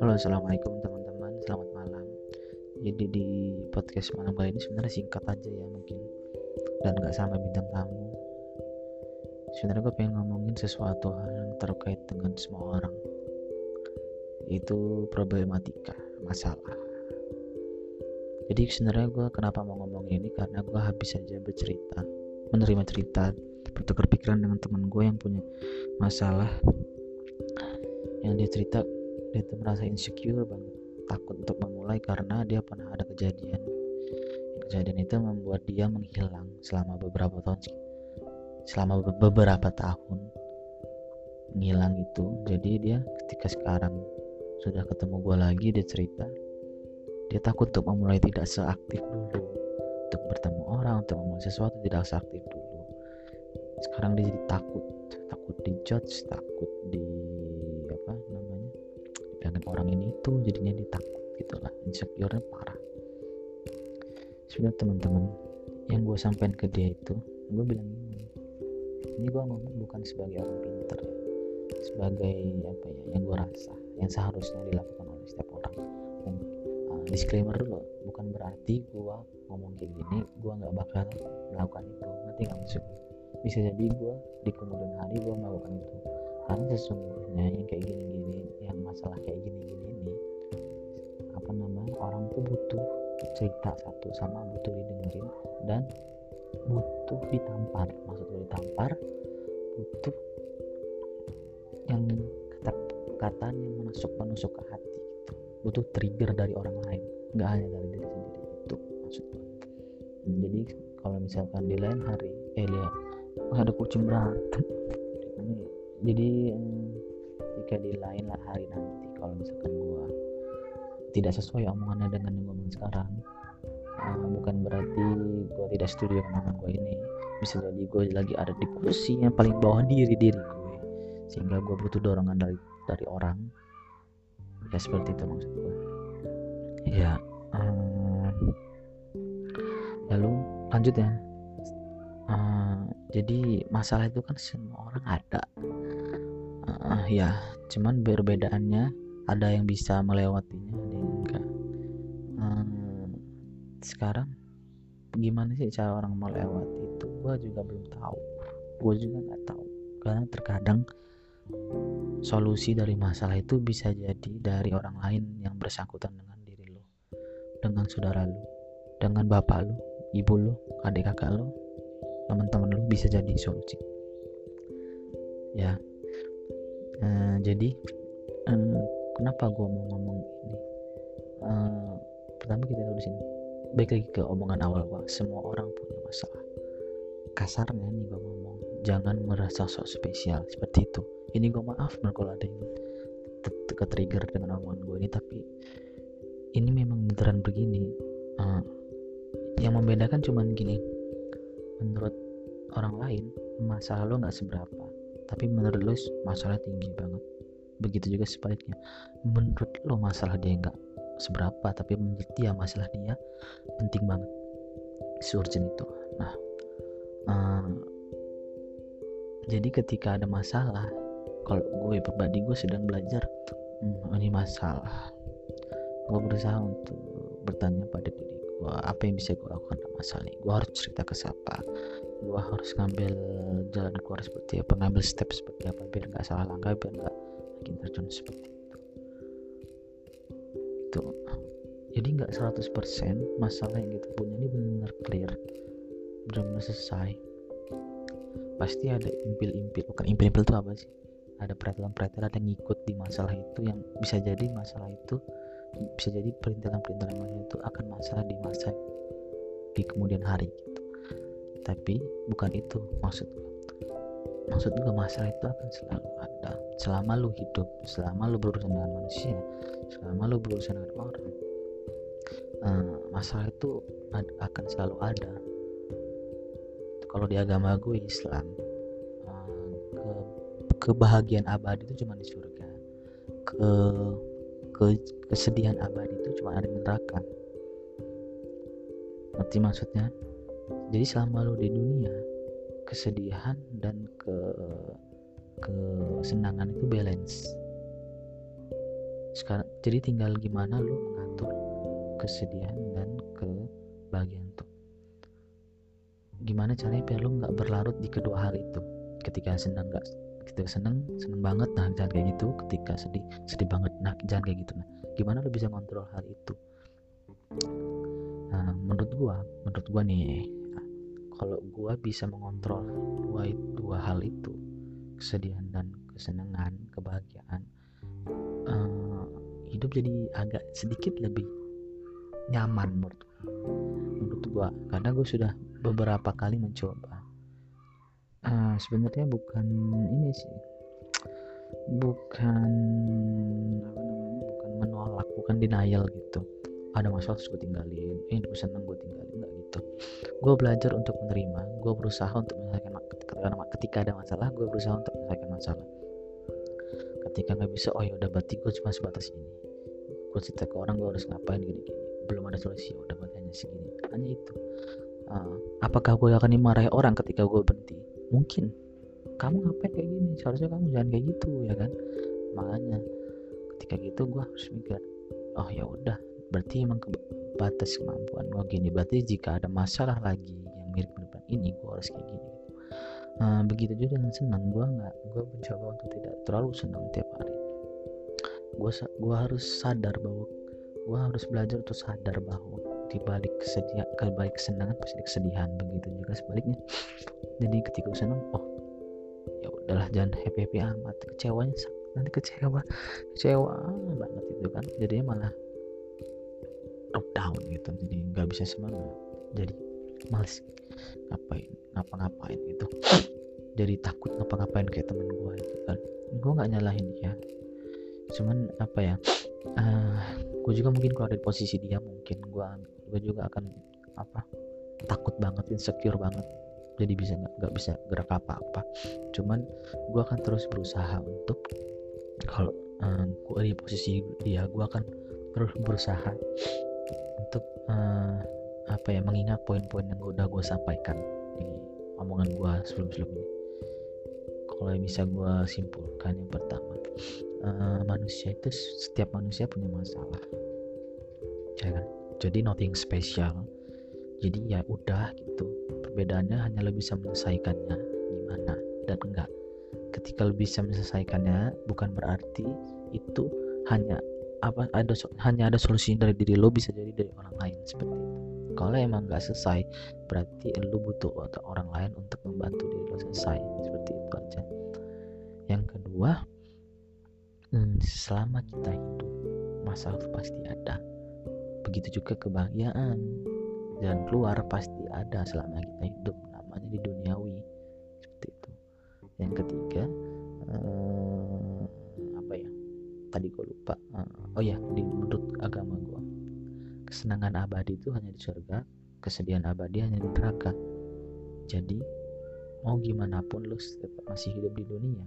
Halo assalamualaikum teman-teman. Selamat malam. Jadi di podcast malam kali ini sebenarnya singkat aja ya mungkin. Dan gak sama bintang tamu. Sebenarnya gue pengen ngomongin sesuatu yang terkait dengan semua orang. Itu problematika masalah. Jadi sebenarnya gue kenapa mau ngomongin ini? Karena gue habis saja bercerita menerima cerita bertukar pikiran dengan teman gue yang punya masalah. Yang dia cerita dia tuh merasa insecure banget takut untuk memulai karena dia pernah ada kejadian. Kejadian itu membuat dia menghilang selama beberapa tahun selama beberapa tahun menghilang itu. Jadi dia ketika sekarang sudah ketemu gue lagi dia cerita dia takut untuk memulai tidak seaktif dulu untuk bertemu orang untuk memulai sesuatu tidak seaktif dulu sekarang dia jadi takut. Takut dijudge takut di apa namanya dan orang ini itu jadinya dia takut gitulah insecure parah. Sudah teman-teman. Yang gue sampaikan ke dia itu gue bilang ini gue ngomong bukan sebagai orang pinter ya. Sebagai apa ya yang gue rasa yang seharusnya dilakukan oleh setiap orang. Dan uh, disclaimer dulu bukan berarti gue ngomong kayak gini gue nggak bakal melakukan itu. Nanti nggak masuk bisa jadi gue di kemudian hari gue melakukan itu. Karena sesungguhnya yang kayak gini-gini yang masalah kayak gini-gini ini apa namanya orang tuh butuh cerita satu sama butuh didengerin dan butuh ditampar. Maksudnya ditampar butuh yang kata-kata yang menusuk menusuk ke hati gitu. Butuh trigger dari orang lain. Nggak hanya dari diri sendiri itu maksudnya. Jadi kalau misalkan di lain hari eh lihat ada kucing berantem. Jadi eh, jika di lain hari nanti kalau misalkan gue tidak sesuai omongannya dengan yang ngomong sekarang. Uh, bukan berarti gue tidak setuju dengan omongan gue ini. Bisa jadi gue lagi ada di yang paling bawah diri diri gue sehingga gue butuh dorongan dari dari orang. Ya seperti itu maksud gue ya um, lalu lanjut ya jadi masalah itu kan semua orang ada. Uh, ya cuman perbedaannya ada yang bisa melewatinya ada yang enggak. Uh, sekarang gimana sih cara orang melewati itu? Gue juga belum tahu. Gue juga nggak tahu. Karena terkadang solusi dari masalah itu bisa jadi dari orang lain yang bersangkutan dengan diri lo. Dengan saudara lo. Dengan bapak lo ibu lo adik kakak lo teman-teman lu bisa jadi solusi ya. Uh, jadi uh, kenapa gue mau ngomong ini? Uh, pertama kita tahu di sini baik lagi ke omongan awal gue semua orang punya masalah. Kasarnya nih gue ngomong jangan merasa sok spesial seperti itu. Ini gue maaf kalau ada yang ke trigger dengan omongan gue ini tapi ini memang beneran begini. Uh, yang membedakan cuman gini menurut orang lain masalah lo nggak seberapa. Tapi menurut lo masalah tinggi banget. Begitu juga sebaliknya. Menurut lo masalah dia nggak seberapa tapi menurut dia masalah dia penting banget. Surgeon itu. Nah uh, jadi ketika ada masalah kalau gue pribadi gue sedang belajar hmm, ini masalah. Gue berusaha untuk bertanya pada diri gue apa yang bisa gue lakukan dalam masalah ini? Gue harus cerita ke siapa? Gue harus ngambil jalan keluar seperti apa? Ngambil step seperti apa? Biar nggak salah langkah biar nggak makin terjun seperti itu. Itu. Jadi nggak 100% masalah yang kita punya ini benar-benar clear. Benar-benar selesai. Pasti ada impil-impil bukan impil-impil itu apa sih? Ada peraturan-peraturan yang ngikut di masalah itu yang bisa jadi masalah itu bisa jadi perintilan-perintilan itu akan masalah di masa di kemudian hari gitu. Tapi bukan itu maksud maksud gue masalah itu akan selalu ada. Selama lu hidup selama lu berurusan dengan manusia selama lu berurusan dengan orang uh, masalah itu akan selalu ada. Kalau di agama gue Islam ke kebahagiaan abadi itu cuma di surga. Ke ke kesedihan abadi itu cuma ada di neraka. Ngerti maksudnya? Jadi selama lo di dunia kesedihan dan ke kesenangan itu balance. Sekarang jadi tinggal gimana lu mengatur kesedihan dan kebahagiaan tuh gimana caranya biar lu nggak berlarut di kedua hal itu? Ketika senang nggak ketika seneng seneng banget. Nah jangan kayak gitu ketika sedih sedih banget. Nah jangan kayak gitu. Nah gimana lu bisa kontrol hal itu? Nah menurut gua menurut gua nih kalau gua bisa mengontrol dua dua hal itu kesedihan dan kesenangan kebahagiaan uh, hidup jadi agak sedikit lebih nyaman menurut menurut gua karena gue sudah beberapa kali mencoba uh, sebenarnya bukan ini sih. Bukan apa namanya bukan menolak bukan denial gitu. Ada masalah terus gue tinggalin eh gue seneng gue tinggalin enggak gitu. Gue belajar untuk menerima gue berusaha untuk menyelesaikan ketika ada masalah gue berusaha untuk menyelesaikan masalah. Ketika nggak bisa oh ya udah berarti gue cuma sebatas ini. Gue cerita ke orang gue harus ngapain gini gini belum ada solusi udah berarti hanya segini. Hanya itu. Uh, apakah gue akan dimarahi orang ketika gue berhenti mungkin. Kamu ngapain kayak gini? Seharusnya kamu jangan kayak gitu ya kan? Makanya ketika gitu gue harus mikir oh ya udah. Berarti emang ke batas kemampuan gue gini. Berarti jika ada masalah lagi yang mirip mirip ini gue harus kayak gini uh, begitu juga dengan senang. Gue nggak gue mencoba untuk tidak terlalu senang tiap hari. Gue gue harus sadar bahwa gue harus belajar untuk sadar bahwa di balik kesedihan ke balik kesenangan pasti kesedihan begitu juga sebaliknya. Jadi ketika senang oh ya udahlah jangan happy happy amat. Kecewanya nanti kecewa kecewa banget itu kan. Jadinya malah drop down gitu. Jadi nggak bisa semangat. Jadi males. Ngapain ngapa-ngapain gitu. Jadi takut ngapa-ngapain kayak temen gue itu kan. Gue nggak nyalahin dia. Cuman apa ya eh, gue juga mungkin kalau ada di posisi dia mungkin gue gue juga akan apa takut banget insecure banget. Jadi bisa nggak bisa gerak apa-apa. Cuman gue akan terus berusaha untuk kalau uh, eh, gue di posisi dia gue akan terus berusaha untuk uh, apa ya mengingat poin-poin yang udah gue sampaikan di omongan gue sebelum-sebelum ini. Kalau bisa gue simpulkan yang pertama uh, manusia itu setiap manusia punya masalah. Jangan ya jadi nothing special. Jadi ya udah gitu. Perbedaannya hanya lo bisa menyelesaikannya. Gimana? Dan enggak. Ketika lo bisa menyelesaikannya bukan berarti itu hanya apa ada hanya ada solusi dari diri lo bisa jadi dari orang lain. Seperti itu. Kalau emang nggak selesai berarti lo butuh orang lain untuk membantu diri lo selesai. Seperti itu aja. Yang kedua hmm, selama kita hidup masalah pasti ada. Begitu juga kebahagiaan. Dan keluar pasti ada selama kita hidup namanya di duniawi. Seperti itu. Yang ketiga eh, apa ya? Tadi gue lupa. Eh, oh ya di menurut agama gue kesenangan abadi itu hanya di surga kesedihan abadi hanya di neraka. Jadi mau gimana pun lu tetap masih hidup di dunia.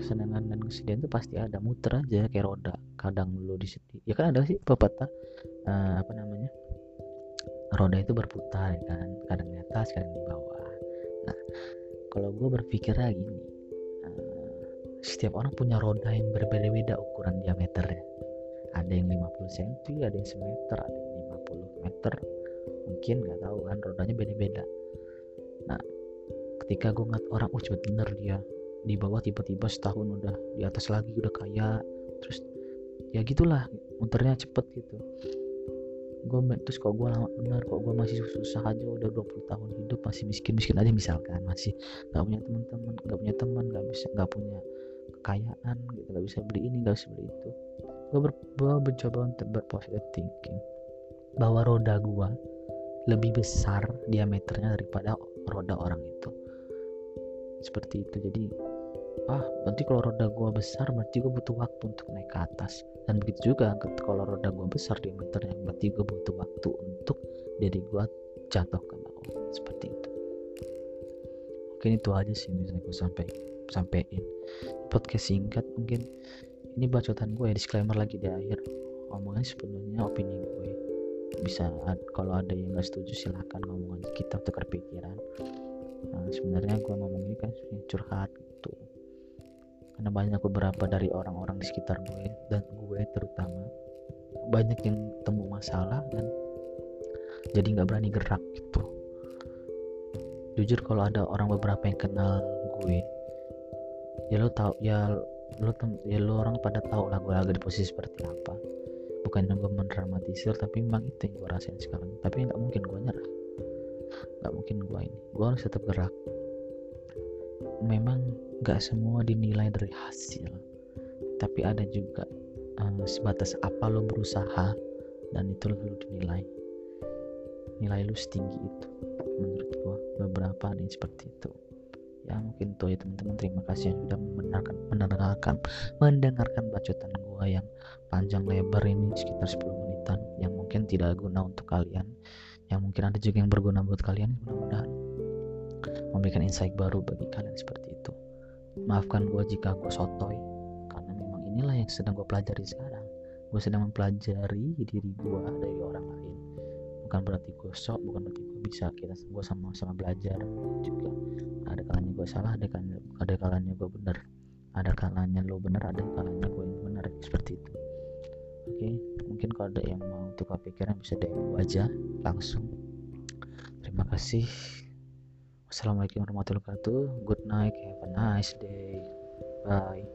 Kesenangan dan kesedihan itu pasti ada muter aja kayak roda kadang lu di sini ya kan ada sih pepatah uh, apa namanya roda itu berputar ya kan kadang di atas kadang di bawah. Nah kalau gue berpikir lagi nih uh, setiap orang punya roda yang berbeda-beda ukuran diameternya. Ada yang 50 cm ada yang semeter ada yang 50 meter. Mungkin nggak tahu kan rodanya beda-beda ketika gue ngeliat orang oh cepet bener dia. Di bawah tiba-tiba setahun udah di atas lagi udah kaya. Terus ya gitulah muternya cepet gitu. Gue terus kok gue lama bener kok gue masih susah aja udah 20 tahun hidup masih miskin miskin aja misalkan masih nggak punya teman-teman nggak punya teman nggak bisa nggak punya kekayaan gitu nggak bisa beli ini nggak bisa beli itu. Gue ber, mencoba untuk berpositif thinking bahwa roda gue lebih besar diameternya daripada roda orang itu seperti itu. Jadi ah berarti kalau roda gua besar berarti gua butuh waktu untuk naik ke atas. Dan begitu juga kalau roda gua besar diameternya berarti gua butuh waktu untuk jadi gua jatuh ke bawah. Seperti itu. Mungkin itu aja sih bisa gue sampai sampein. Podcast singkat mungkin. Ini bacotan gue ya disclaimer lagi di akhir. Omongan sepenuhnya opini gue bisa kalau ada yang nggak setuju silahkan ngomong kita tukar pikiran nah, sebenarnya gue ngomong ini kan curhat gitu. Karena banyak beberapa dari orang-orang di sekitar gue dan gue terutama banyak yang temu masalah dan jadi nggak berani gerak gitu. Jujur kalau ada orang beberapa yang kenal gue ya lo tau ya lo ya lo orang pada tahu lah gue lagi di posisi seperti apa. Bukan yang gue mendramatisir tapi memang itu yang gue rasain sekarang. Tapi nggak mungkin gue nyerah nggak mungkin gue ini. Gue harus tetap gerak. Memang nggak semua dinilai dari hasil. Tapi ada juga uh, sebatas apa lo berusaha dan itu lo dinilai. Nilai lu setinggi itu menurut gua. Beberapa ada yang seperti itu. Ya mungkin tuh ya teman-teman. Terima kasih yang sudah mendengarkan mendengarkan mendengarkan bacotan gua yang panjang lebar ini sekitar 10 menitan yang mungkin tidak guna untuk kalian yang mungkin ada juga yang berguna buat kalian mudah-mudahan memberikan insight baru bagi kalian seperti itu. Maafkan gue jika gue sotoy karena memang inilah yang sedang gue pelajari sekarang. Gue sedang mempelajari diri gue dari orang lain. Bukan berarti gue sok bukan berarti gue bisa. Kita gue sama-sama belajar juga. Ada kalanya gue salah ada kalanya ada kalanya gue benar. Ada kalanya lo benar ada kalanya gue yang benar seperti itu oke mungkin kalau ada yang mau tukar pikiran bisa DM aja langsung terima kasih Assalamualaikum warahmatullahi wabarakatuh. Good night. Have a nice day. Bye.